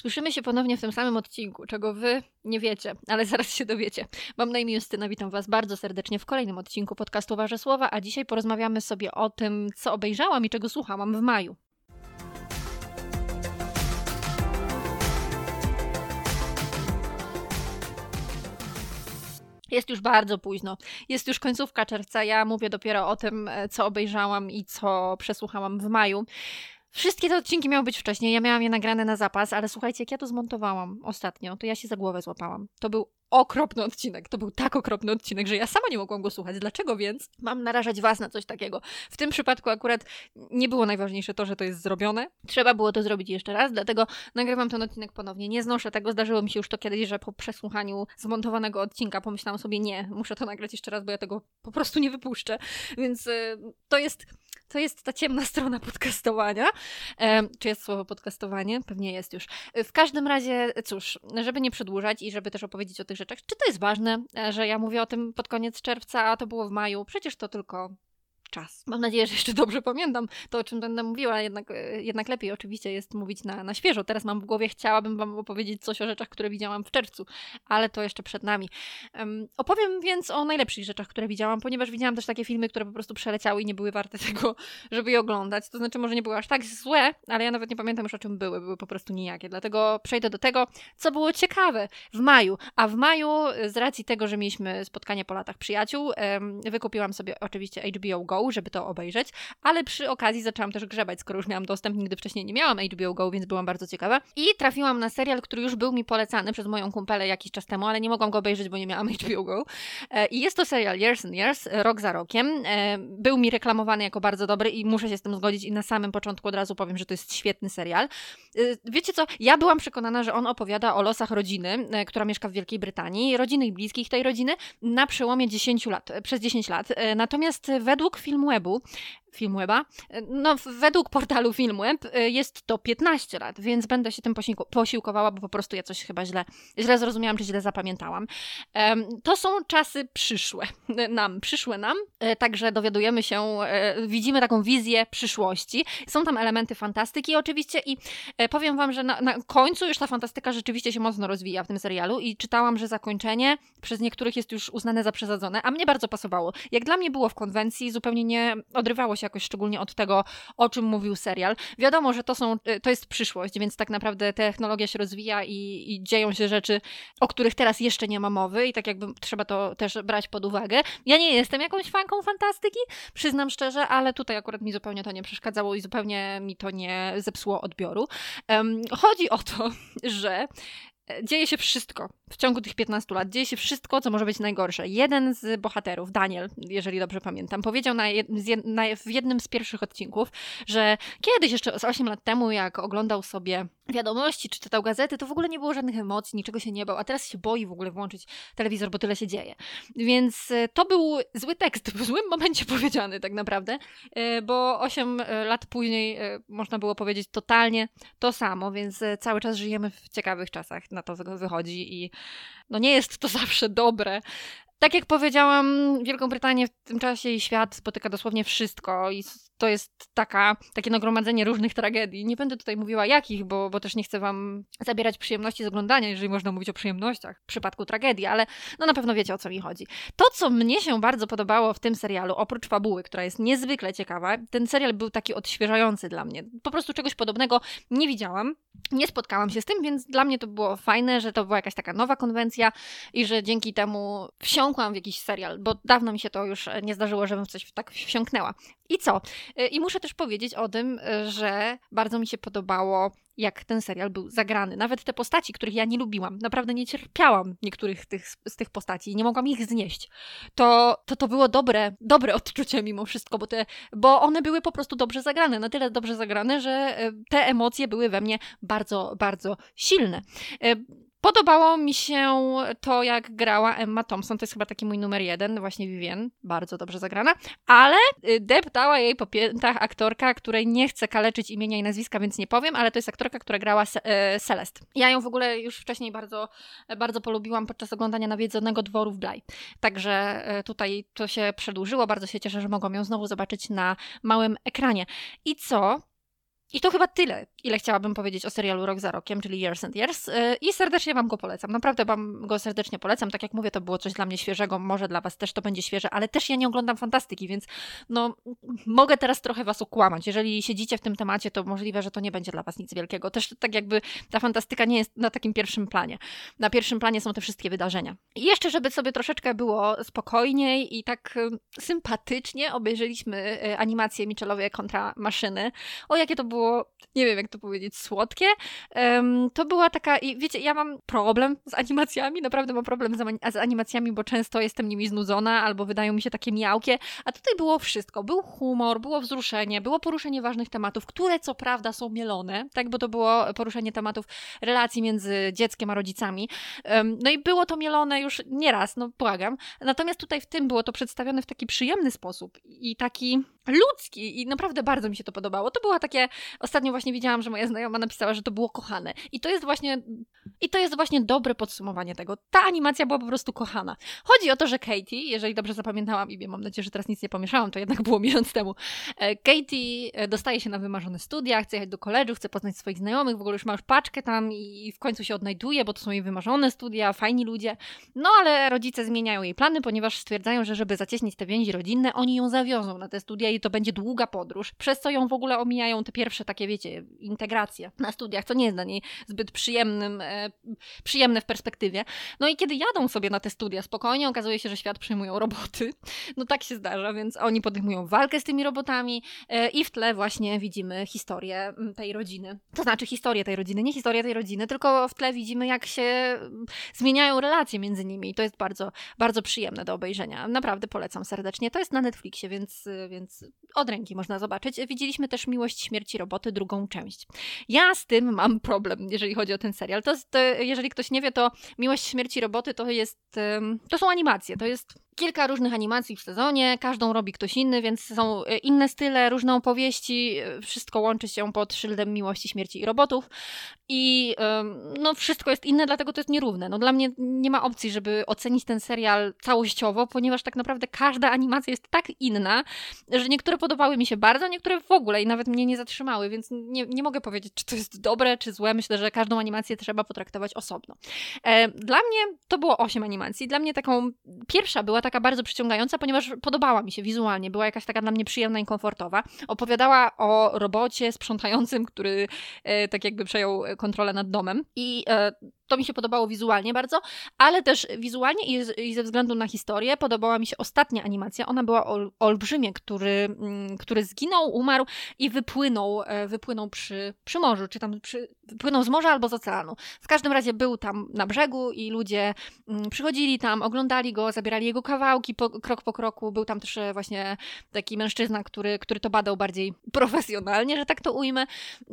Słyszymy się ponownie w tym samym odcinku, czego wy nie wiecie, ale zaraz się dowiecie. Mam na imię Justyna, witam was bardzo serdecznie w kolejnym odcinku podcastu Wasze Słowa, a dzisiaj porozmawiamy sobie o tym, co obejrzałam i czego słuchałam w maju. Jest już bardzo późno. Jest już końcówka czerwca. Ja mówię dopiero o tym, e, co obejrzałam i co przesłuchałam w maju. Wszystkie te odcinki miały być wcześniej, ja miałam je nagrane na zapas, ale słuchajcie, jak ja to zmontowałam ostatnio, to ja się za głowę złapałam. To był okropny odcinek. To był tak okropny odcinek, że ja sama nie mogłam go słuchać. Dlaczego więc mam narażać was na coś takiego? W tym przypadku akurat nie było najważniejsze to, że to jest zrobione. Trzeba było to zrobić jeszcze raz, dlatego nagrywam ten odcinek ponownie. Nie znoszę tego, zdarzyło mi się już to kiedyś, że po przesłuchaniu zmontowanego odcinka pomyślałam sobie, nie, muszę to nagrać jeszcze raz, bo ja tego po prostu nie wypuszczę. Więc y, to jest to jest ta ciemna strona podcastowania. E, czy jest słowo podcastowanie? Pewnie jest już. W każdym razie, cóż, żeby nie przedłużać i żeby też opowiedzieć o tych rzeczach, czy to jest ważne, e, że ja mówię o tym pod koniec czerwca, a to było w maju? Przecież to tylko czas. Mam nadzieję, że jeszcze dobrze pamiętam to, o czym będę mówiła, jednak, e, jednak lepiej oczywiście jest mówić na, na świeżo. Teraz mam w głowie, chciałabym Wam opowiedzieć coś o rzeczach, które widziałam w czerwcu, ale to jeszcze przed nami. Um, opowiem więc o najlepszych rzeczach, które widziałam, ponieważ widziałam też takie filmy, które po prostu przeleciały i nie były warte tego, żeby je oglądać. To znaczy, może nie były aż tak złe, ale ja nawet nie pamiętam już o czym były, były po prostu nijakie. Dlatego przejdę do tego, co było ciekawe w maju. A w maju, z racji tego, że mieliśmy spotkanie po latach przyjaciół, um, wykupiłam sobie oczywiście HBO Go żeby to obejrzeć, ale przy okazji zaczęłam też grzebać, skoro już miałam dostęp, nigdy wcześniej nie miałam HBO Go, więc byłam bardzo ciekawa. I trafiłam na serial, który już był mi polecany przez moją kumpelę jakiś czas temu, ale nie mogłam go obejrzeć, bo nie miałam HBO Go. E, I jest to serial Years and Years, rok za rokiem. E, był mi reklamowany jako bardzo dobry i muszę się z tym zgodzić i na samym początku od razu powiem, że to jest świetny serial. E, wiecie co, ja byłam przekonana, że on opowiada o losach rodziny, która mieszka w Wielkiej Brytanii, rodziny i bliskich tej rodziny na przełomie 10 lat, przez 10 lat. Natomiast według filmu Ebu Filmweba. No, według portalu Filmweb y, jest to 15 lat, więc będę się tym posiłkowała, bo po prostu ja coś chyba źle, źle zrozumiałam, czy źle zapamiętałam. To są czasy przyszłe nam, przyszłe nam, e, także dowiadujemy się, e, widzimy taką wizję przyszłości. Są tam elementy fantastyki oczywiście i e, powiem Wam, że na, na końcu już ta fantastyka rzeczywiście się mocno rozwija w tym serialu i czytałam, że zakończenie przez niektórych jest już uznane za przesadzone, a mnie bardzo pasowało. Jak dla mnie było w konwencji, zupełnie nie odrywało się jakoś szczególnie od tego, o czym mówił serial. Wiadomo, że to, są, y, to jest przyszłość, więc tak naprawdę technologia się rozwija i, i dzieją się rzeczy, o których teraz jeszcze nie ma mowy i tak jakby trzeba to też brać pod uwagę. Ja nie jestem jakąś fanką fantastyki, przyznam szczerze, ale tutaj akurat mi zupełnie to nie przeszkadzało i zupełnie mi to nie zepsuło odbioru. Um, chodzi o to, że dzieje się wszystko w ciągu tych 15 lat. Dzieje się wszystko, co może być najgorsze. Jeden z bohaterów, Daniel, jeżeli dobrze pamiętam, powiedział na, jed, na w jednym z pierwszych odcinków, że kiedyś, jeszcze z 8 lat temu, jak oglądał sobie wiadomości czy czytał gazety, to w ogóle nie było żadnych emocji, niczego się nie bał, a teraz się boi w ogóle włączyć telewizor, bo tyle się dzieje. Więc e, to był zły tekst, w złym momencie powiedziany tak naprawdę, e, bo 8 e, lat później można było powiedzieć totalnie to samo, więc cały czas żyjemy w ciekawych czasach, na to wychodzi i no nie jest to zawsze dobre. Tak jak powiedziałam, Wielką Brytanię w tym czasie i świat spotyka dosłownie wszystko i to jest taka, takie nagromadzenie różnych tragedii. Nie będę tutaj mówiła jakich, bo, bo też nie chcę wam zabierać przyjemności z oglądania, jeżeli można mówić o przyjemnościach w przypadku tragedii, ale no na pewno wiecie o co mi chodzi. To, co mnie się bardzo podobało w tym serialu, oprócz fabuły, która jest niezwykle ciekawa, ten serial był taki odświeżający dla mnie. Po prostu czegoś podobnego nie widziałam, nie spotkałam się z tym, więc dla mnie to było fajne, że to była jakaś taka nowa konwencja i że dzięki temu wsiąkłam w jakiś serial, bo dawno mi się to już nie zdarzyło, żebym w coś tak wsiąknęła. I co? Y, I muszę też powiedzieć o tym, y, że bardzo mi się podobało, jak ten serial był zagrany. Nawet te postaci, których ja nie lubiłam, naprawdę nie cierpiałam niektórych tych, z tych postaci, nie mogłam ich znieść. To, to to było dobre, dobre odczucie mimo wszystko, bo, te, bo one były po prostu dobrze zagrane, na tyle dobrze zagrane, że te emocje były we mnie bardzo, bardzo silne. Podobało mi się to, jak grała Emma Thompson. To jest chyba taki mój numer jeden, właśnie Vivien, bardzo dobrze zagrana. Ale y, deptała jej po piętach aktorka, której nie chcę kaleczyć imienia i nazwiska, więc nie powiem, ale to jest aktorka, która grała e, Celest. Ja ją w ogóle już wcześniej bardzo, bardzo polubiłam podczas oglądania Nawiedzonego Dworu w Blaj. Także e, tutaj to się przedłużyło. Bardzo się cieszę, że mogłam ją znowu zobaczyć na małym ekranie. I co? I to chyba tyle, ile chciałabym powiedzieć o serialu Rok za rokiem, czyli Years and Years. Y, I serdecznie Wam go polecam. Naprawdę Wam go serdecznie polecam. Tak jak mówię, to było coś dla mnie świeżego, może dla Was też to będzie świeże, ale też ja nie oglądam fantastyki, więc no, mogę teraz trochę Was okłamać. Jeżeli siedzicie w tym temacie, to możliwe, że to nie będzie dla Was nic wielkiego. Też tak jakby ta fantastyka nie jest na takim pierwszym planie. Na pierwszym planie są te wszystkie wydarzenia. I jeszcze, żeby sobie troszeczkę było spokojniej i tak y, sympatycznie obejrzeliśmy y, animację Michelowie kontra maszyny. O, jakie to było, nie wiem jak to powiedzieć, słodkie. Um, to była taka, i wiecie, ja mam problem z animacjami, naprawdę mam problem z, z animacjami, bo często jestem nimi znudzona albo wydają mi się takie miałkie, a tutaj było wszystko. Był humor, było wzruszenie, było poruszenie ważnych tematów, które co prawda są mielone, tak, bo to było poruszenie tematów relacji między dzieckiem a rodzicami. Um, no i było to mielone już nieraz, no błagam. Natomiast tutaj w tym było to przedstawione w taki przyjemny sposób i taki ludzki i naprawdę bardzo mi się to podobało. To było takie, ostatnio właśnie widziałam, że moja znajoma napisała, że to było kochane. I to jest właśnie, i to jest właśnie dobre podsumowanie tego. Ta animacja była po prostu kochana. Chodzi o to, że Katie, jeżeli dobrze zapamiętałam i mam nadzieję, że teraz nic nie pomieszałam, to jednak było miesiąc temu. E, Katie e, dostaje się na wymarzone studia, chce jechać do koledżu, chce poznać swoich znajomych, w ogóle już ma już paczkę tam i w końcu się odnajduje, bo to są jej wymarzone studia, fajni ludzie. No ale rodzice zmieniają jej plany, ponieważ stwierdzają, że żeby zacieśnić te więzi rodzinne, oni ją zawiozą na te studia i to będzie długa podróż, przez co ją w ogóle omijają te pierwsze takie, wiecie, integracje na studiach, co nie jest dla niej zbyt przyjemnym, e, przyjemne w perspektywie. No i kiedy jadą sobie na te studia spokojnie, okazuje się, że świat przyjmują roboty. No tak się zdarza, więc oni podejmują walkę z tymi robotami e, i w tle właśnie widzimy historię tej rodziny. To znaczy historię tej rodziny, nie historię tej rodziny, tylko w tle widzimy, jak się zmieniają relacje między nimi i to jest bardzo, bardzo przyjemne do obejrzenia. Naprawdę polecam serdecznie. To jest na Netflixie, więc, więc od ręki można zobaczyć. Widzieliśmy też Miłość Śmierci Roboty, drugą część. Ja z tym mam problem, jeżeli chodzi o ten serial. To, to jeżeli ktoś nie wie, to Miłość Śmierci Roboty to jest, to są animacje, to jest kilka różnych animacji w sezonie, każdą robi ktoś inny, więc są e, inne style, różne opowieści, e, wszystko łączy się pod szyldem miłości, śmierci i robotów i no wszystko jest inne, dlatego to jest nierówne. No dla mnie nie ma opcji, żeby ocenić ten serial całościowo, ponieważ tak naprawdę każda animacja jest tak inna, że niektóre podobały mi się bardzo, niektóre w ogóle i nawet mnie nie zatrzymały, więc nie, nie mogę powiedzieć, czy to jest dobre, czy złe. Myślę, że każdą animację trzeba potraktować osobno. E, dla mnie to było osiem animacji. Dla mnie taką pierwsza była taka bardzo przyciągająca, ponieważ podobała mi się wizualnie, była jakaś taka dla mnie przyjemna i komfortowa. Opowiadała o robocie sprzątającym, który e, tak jakby przejął kontrolę nad domem i e, to mi się podobało wizualnie bardzo, ale też wizualnie i, i, ze względu na historię podobała mi się ostatnia animacja. Ona była o olbrzymie, który, mm, który zginął, umarł i wypłynął, e, wypłynął przy, przy morzu, czy tam przy, wypłynął z morza albo z oceanu. W każdym razie był tam na brzegu i ludzie mm, przychodzili tam, oglądali go, zabierali jego kawałki po, krok po kroku. Był tam też e, właśnie taki mężczyzna, który, który to badał bardziej profesjonalnie, że tak to ujmę.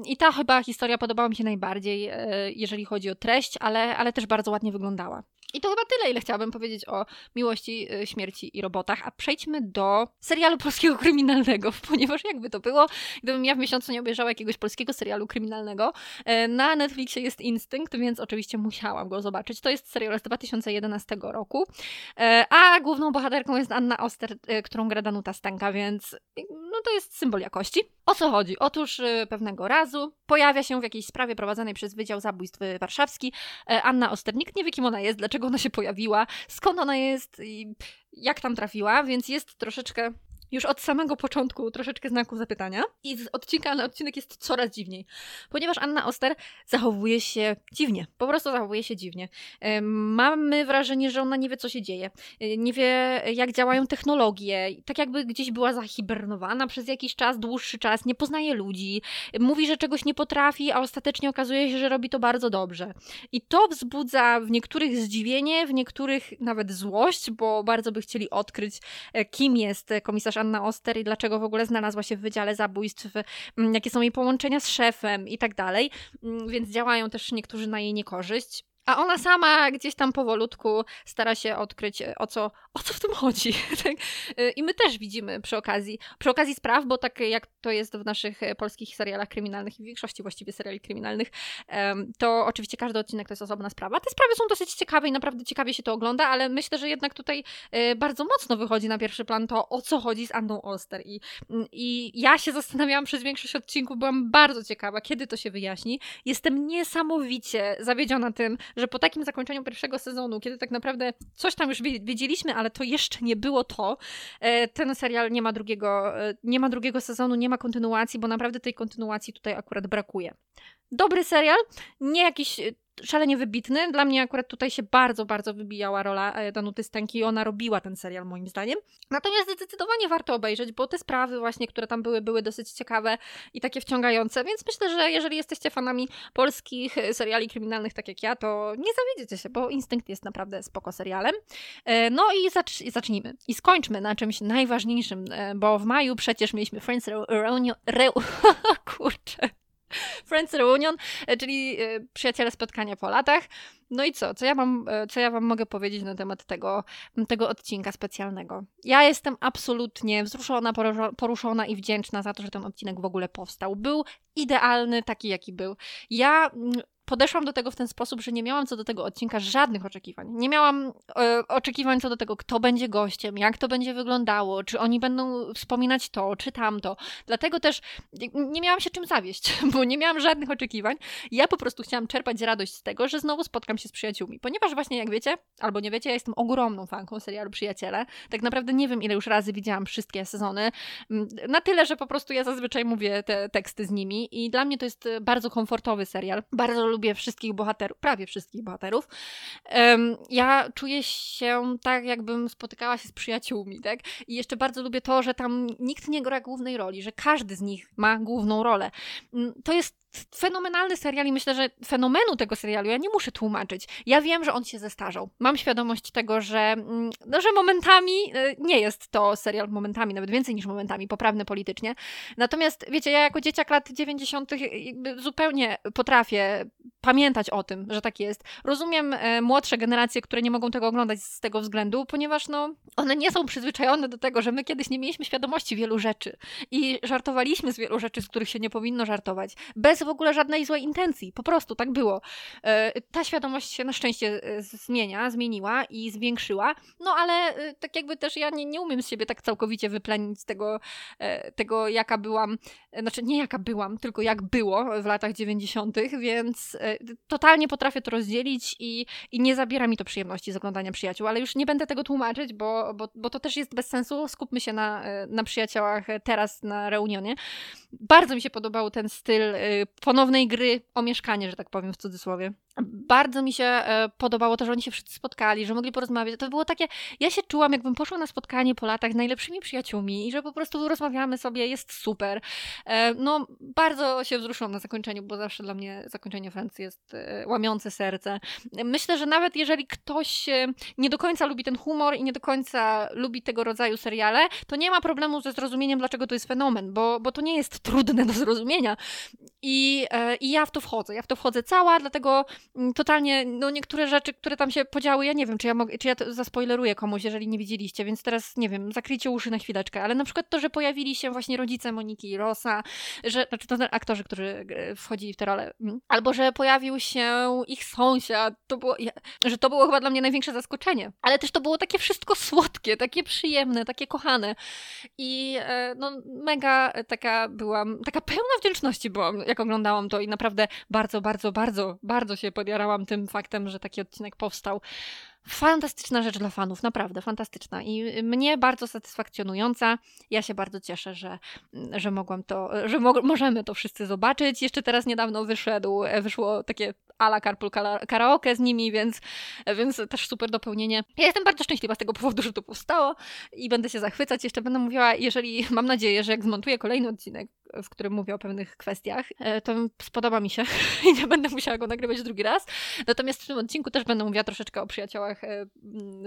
I ta chyba historia podobała mi się najbardziej, e, jeżeli chodzi o treść, ale, ale też bardzo ładnie wyglądała. I to chyba tyle, ile chciałabym powiedzieć o miłości, y, śmierci i robotach. A przejdźmy do serialu polskiego kryminalnego, ponieważ jakby to było, gdybym ja w miesiącu nie obejrzała jakiegoś polskiego serialu kryminalnego, e, na Netflixie jest Instynkt, więc oczywiście musiałam go zobaczyć. To jest serial z 2011 roku, e, a główną bohaterką jest Anna Oster, e, którą gra Danuta Stanka, więc no to jest symbol jakości. O co chodzi? Otóż pewnego razu pojawia się w jakiejś sprawie prowadzonej przez Wydział Zabójstw Warszawski Anna Oster. Nikt nie wie, kim ona jest, dlaczego ona się pojawiła, skąd ona jest i jak tam trafiła, więc jest troszeczkę już od samego początku troszeczkę znaków zapytania i z odcinka na odcinek jest coraz dziwniej, ponieważ Anna Oster zachowuje się dziwnie, po prostu zachowuje się dziwnie. Mamy wrażenie, że ona nie wie, co się dzieje, e, nie wie, jak działają technologie, tak jakby gdzieś była zahibernowana przez jakiś czas, dłuższy czas, nie poznaje ludzi, mówi, że czegoś nie potrafi, a ostatecznie okazuje się, że robi to bardzo dobrze. I to wzbudza w niektórych zdziwienie, w niektórych nawet złość, bo bardzo by chcieli odkryć, e, kim jest komisarz Anna Oster i dlaczego w ogóle znalazła się w Wydziale Zabójstw, mm, jakie są jej połączenia z szefem i tak dalej, mm, więc działają też niektórzy na jej niekorzyść. A ona sama gdzieś tam powolutku stara się odkryć, e, o co, o co w tym chodzi. Tak? E, I my też widzimy przy okazji, przy okazji spraw, bo tak jak to jest w naszych e, polskich serialach kryminalnych i w większości właściwie seriali kryminalnych, to oczywiście każdy odcinek to jest osobna sprawa. Te sprawy są dosyć ciekawe i naprawdę ciekawie się to ogląda, ale myślę, że jednak tutaj bardzo mocno wychodzi na pierwszy plan to, o co chodzi z Anną Oster. I, mm, i ja się zastanawiałam przez większość odcinków, byłam bardzo ciekawa, kiedy to się wyjaśni. Jestem niesamowicie zawiedziona tym, że po takim zakończeniu pierwszego sezonu, kiedy tak naprawdę coś tam już wiedzieliśmy, ale to jeszcze nie było to, e, ten serial nie ma drugiego, e, nie ma drugiego sezonu, nie ma kontynuacji, bo naprawdę tej kontynuacji tutaj akurat brakuje. Dobry serial, nie jakiś szalenie wybitny. Dla mnie akurat tutaj się bardzo, bardzo wybijała rola e, Danuty Stenki i ona robiła ten serial moim zdaniem. Natomiast zdecydowanie warto obejrzeć, bo te sprawy właśnie, które tam były, były dosyć ciekawe i takie wciągające, więc myślę, że jeżeli jesteście fanami polskich e, seriali kryminalnych tak jak ja, to nie zawiedziecie się, bo Instynkt jest naprawdę spoko serialem. E, no i zacz zacznijmy. I skończmy na czymś najważniejszym, bo w maju przecież mieliśmy Friends Reunion... Re... Kurczę. Friends Reunion, e, czyli e, przyjaciele spotkania po latach. No i co? Co ja, mam, e, co ja Wam mogę powiedzieć na temat tego, tego odcinka specjalnego? Ja jestem absolutnie wzruszona, poruszona i wdzięczna za to, że ten odcinek w ogóle powstał. Był idealny, taki jaki był. Ja podeszłam do tego w ten sposób, że nie miałam co do tego odcinka żadnych oczekiwań. Nie miałam e, oczekiwań co do tego, kto będzie gościem, jak to będzie wyglądało, czy oni będą wspominać to, czy tamto. Dlatego też nie miałam się czym zawieść, bo nie miałam żadnych oczekiwań. Ja po prostu chciałam czerpać radość z tego, że znowu spotkam się z przyjaciółmi. Ponieważ właśnie, jak wiecie, albo nie wiecie, ja jestem ogromną fanką serialu Przyjaciele. Tak naprawdę nie wiem, ile już razy widziałam wszystkie sezony. Mm, na tyle, że po prostu ja zazwyczaj mówię te teksty z nimi i dla mnie to jest bardzo komfortowy serial. Bardzo lubię wszystkich bohaterów, prawie wszystkich bohaterów. Ja czuję się tak, jakbym spotykała się z przyjaciółmi, tak? I jeszcze bardzo lubię to, że tam nikt nie gra głównej roli, że każdy z nich ma główną rolę. Mm, to jest fenomenalny serial i myślę, że fenomenu tego serialu ja nie muszę tłumaczyć. Ja wiem, że on się zestarzał. Mam świadomość tego, że, mm, no, że momentami e, nie jest to serial momentami, nawet więcej niż momentami, poprawny politycznie. Natomiast wiecie, ja jako dzieciak lat 90. zupełnie potrafię pamiętać o tym, że tak jest. Rozumiem e, młodsze generacje, które nie mogą tego oglądać z tego względu, ponieważ no, one nie są przyzwyczajone do tego, że my kiedyś nie mieliśmy świadomości wielu rzeczy i żartowaliśmy z wielu rzeczy, z których się nie powinno żartować. Bez w ogóle żadnej złej intencji. Po prostu tak było. E, ta świadomość się na szczęście e, zmienia, zmieniła i zwiększyła, no ale e, tak jakby też ja nie, nie umiem z siebie tak całkowicie wyplenić tego, tego, jaka byłam, znaczy nie jaka byłam, tylko jak było w latach 90., więc totalnie potrafię to rozdzielić i, i nie zabiera mi to przyjemności z oglądania przyjaciół, ale już nie będę tego tłumaczyć, bo, bo, bo to też jest bez sensu. Skupmy się na, na przyjaciołach teraz na reunionie. Bardzo mi się podobał ten styl ponownej gry o mieszkanie, że tak powiem w cudzysłowie. Bardzo mi się e, podobało to, że oni się wszyscy spotkali, że mogli porozmawiać. To było takie, ja się czułam, jakbym poszła na spotkanie po latach z najlepszymi przyjaciółmi i że po prostu rozmawiamy sobie, jest super. E, no, bardzo się wzruszyłam na zakończeniu, bo zawsze dla mnie zakończenie Friends jest e, łamiące serce. Myślę, że nawet jeżeli ktoś nie do końca lubi ten humor i nie do końca lubi tego rodzaju seriale, to nie ma problemu ze zrozumieniem, dlaczego to jest fenomen, bo, bo to nie jest trudne do zrozumienia. I, I ja w to wchodzę, ja w to wchodzę cała, dlatego Mm, totalnie, no niektóre rzeczy, które tam się podziały, ja nie wiem, czy ja, mogę, czy ja to zaspoileruję komuś, jeżeli nie widzieliście, więc teraz, nie wiem, zakryjcie uszy na chwileczkę, ale na przykład to, że pojawili się właśnie rodzice Moniki i Rosa, że, znaczy to aktorzy, którzy wchodzili w tę rolę, mm, albo że pojawił się ich sąsiad, to było, że to było chyba dla mnie największe zaskoczenie, ale też to było takie wszystko słodkie, takie przyjemne, takie kochane. I e, no mega taka byłam, taka pełna wdzięczności byłam, jak oglądałam to i naprawdę bardzo, bardzo, bardzo, bardzo się podjarałam tym faktem, że taki odcinek powstał. Fantastyczna rzecz dla fanów, naprawdę fantastyczna i mnie bardzo satysfakcjonująca. Ja się bardzo cieszę, że, że mogłam to, że mo możemy to wszyscy zobaczyć. Jeszcze teraz niedawno wyszedł, wyszło takie ala carpool karaoke z nimi, więc, więc też super dopełnienie. Ja jestem bardzo szczęśliwa z tego powodu, że to powstało i będę się zachwycać. Jeszcze będę mówiła, jeżeli mam nadzieję, że jak zmontuję kolejny odcinek, w którym mówię o pewnych kwestiach, e, to spodoba mi się i nie będę musiała go nagrywać drugi raz. Natomiast w tym odcinku też będę mówiła troszeczkę o przyjaciołach e,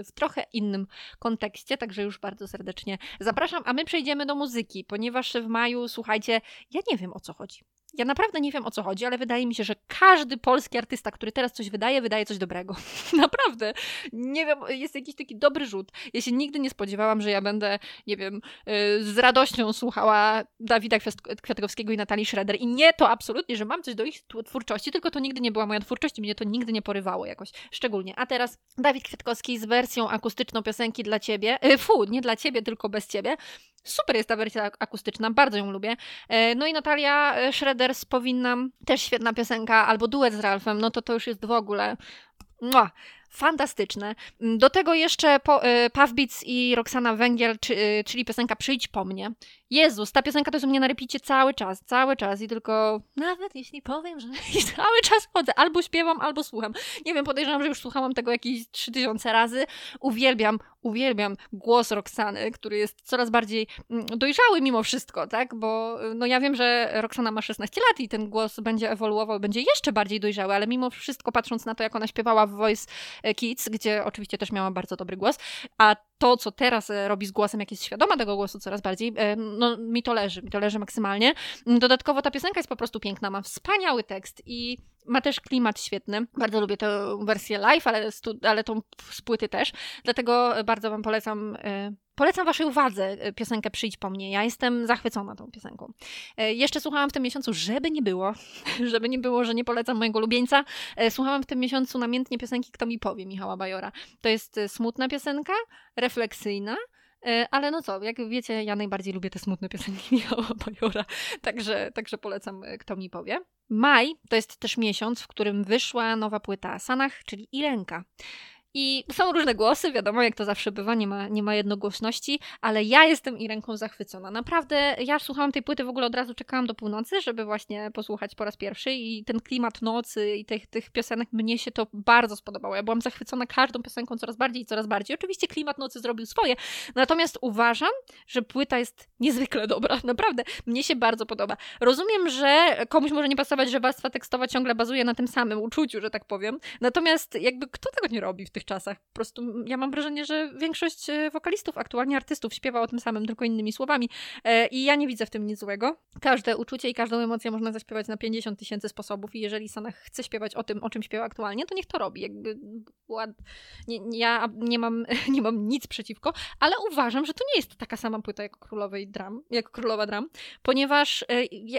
w trochę innym kontekście, także już bardzo serdecznie zapraszam. A my przejdziemy do muzyki, ponieważ w maju, słuchajcie, ja nie wiem o co chodzi. Ja naprawdę nie wiem o co chodzi, ale wydaje mi się, że każdy polski artysta, który teraz coś wydaje, wydaje coś dobrego. naprawdę. Nie wiem, jest jakiś taki dobry rzut. Ja się nigdy nie spodziewałam, że ja będę, nie wiem, y, z radością słuchała Dawida Kwiatkowskiego i Natalii Schroeder. I nie to absolutnie, że mam coś do ich twórczości, tylko to nigdy nie była moja twórczość i mnie to nigdy nie porywało jakoś szczególnie. A teraz Dawid Kwiatkowski z wersją akustyczną piosenki dla ciebie. Y, fu, nie dla ciebie, tylko bez ciebie. Super jest ta wersja akustyczna, bardzo ją lubię. E, no i Natalia Schroeder z Powinnam, też świetna piosenka, albo duet z Ralfem, no to to już jest w ogóle... Mua fantastyczne. Do tego jeszcze po, y, Pawbic i Roxana Węgiel, y, czyli piosenka Przyjdź po mnie. Jezus, ta piosenka to jest u mnie na repicie cały czas, cały czas i tylko nawet jeśli powiem, że cały czas chodzę, albo śpiewam, albo słucham. Nie wiem, podejrzewam, że już słuchałam tego jakieś 3000 razy. Uwielbiam, uwielbiam głos Roxany, który jest coraz bardziej mm, dojrzały mimo wszystko, tak? Bo no ja wiem, że Roxana ma 16 lat i ten głos będzie ewoluował, będzie jeszcze bardziej dojrzały, ale mimo wszystko patrząc na to, jak ona śpiewała w Voice Kids, gdzie oczywiście też miała bardzo dobry głos, a to, co teraz e, robi z głosem, jak jest świadoma tego głosu coraz bardziej, e, no mi to leży, mi to leży maksymalnie. Dodatkowo ta piosenka jest po prostu piękna, ma wspaniały tekst i ma też klimat świetny. Bardzo lubię tę wersję live, ale, ale tą z płyty też, dlatego bardzo Wam polecam Polecam Waszej uwadze e, piosenkę Przyjdź po mnie. Ja jestem zachwycona tą piosenką. E, jeszcze słuchałam w tym miesiącu, żeby nie było, żeby nie było, że nie polecam mojego lubieńca, e, słuchałam w tym miesiącu namiętnie piosenki Kto mi powie Michała Bajora. To jest smutna piosenka, refleksyjna, ale no co, jak wiecie, ja najbardziej lubię te smutne piosenki Michała Bajora, także, także polecam Kto mi powie. Maj to jest też miesiąc, w którym wyszła nowa płyta Sanach, czyli Irenka. I są różne głosy, wiadomo, jak to zawsze bywa, nie ma, nie ma jednogłośności, ale ja jestem i ręką zachwycona. Naprawdę, ja słuchałam tej płyty w ogóle od razu czekałam do północy, żeby właśnie posłuchać po raz pierwszy i ten klimat nocy i tych, tych piosenek, mnie się to bardzo spodobało. Ja byłam zachwycona każdą piosenką coraz bardziej i coraz bardziej. Oczywiście klimat nocy zrobił swoje, natomiast uważam, że płyta jest niezwykle dobra, naprawdę. Mnie się bardzo podoba. Rozumiem, że komuś może nie pasować, że warstwa tekstowa ciągle bazuje na tym samym uczuciu, że tak powiem, natomiast jakby kto tego nie robi w tych czasach. Po prostu ja mam wrażenie, że większość e, wokalistów, aktualnie artystów, śpiewa o tym samym, tylko innymi słowami. E, I ja nie widzę w tym nic złego. Każde uczucie i każdą emocję można zaśpiewać na 50 tysięcy sposobów i jeżeli Sanach chce śpiewać o tym, o czym śpiewa aktualnie, to niech to robi. Jakby ład... nie, ja nie mam, nie mam nic przeciwko, ale uważam, że to nie jest taka sama płyta jak Królowej Dram, jak Królowa Dram, ponieważ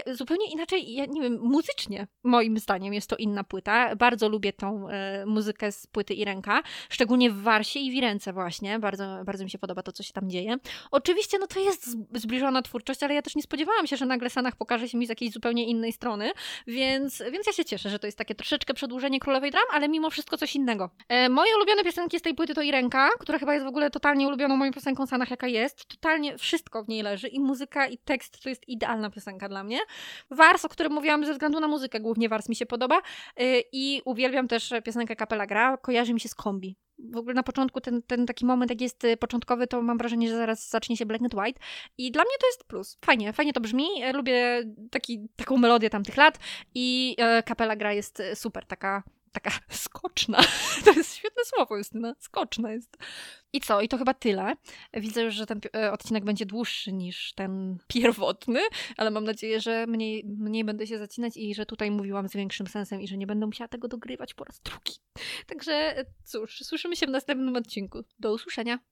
e, zupełnie inaczej, ja nie wiem, muzycznie moim zdaniem jest to inna płyta. Bardzo lubię tą e, muzykę z płyty Irenka szczególnie w Warsie i Wirence właśnie. Bardzo, bardzo mi się podoba to, co się tam dzieje. Oczywiście, no to jest zbliżona twórczość, ale ja też nie spodziewałam się, że nagle Sanach pokaże się mi z jakiejś zupełnie innej strony, więc, więc ja się cieszę, że to jest takie troszeczkę przedłużenie Królowej Dram, ale mimo wszystko coś innego. E, moje ulubione piosenki z tej płyty to Irenka, która chyba jest w ogóle totalnie ulubioną moją piosenką Sanach, jaka jest. Totalnie wszystko w niej leży i muzyka i tekst to jest idealna piosenka dla mnie. Wars, o którym mówiłam ze względu na muzykę, głównie Wars mi się podoba e, i uwielbiam też piosenkę Kapela Gra, kojarzy mi się z kombi. W ogóle na początku ten, ten taki moment, jak jest y, początkowy, to mam wrażenie, że zaraz zacznie się Black and White. I dla mnie to jest plus. Fajnie, fajnie to brzmi, lubię taki, taką melodię tamtych lat i e, kapela gra jest e, super, taka taka skoczna. To jest świetne słowo, Justyna. Skoczna jest. I co? I to chyba tyle. Widzę już, że ten e, odcinek będzie dłuższy niż ten pierwotny, ale mam nadzieję, że mniej, mniej będę się zacinać i że tutaj mówiłam z większym sensem i że nie będę musiała tego dogrywać po raz drugi. Także cóż, słyszymy się w następnym odcinku. Do usłyszenia.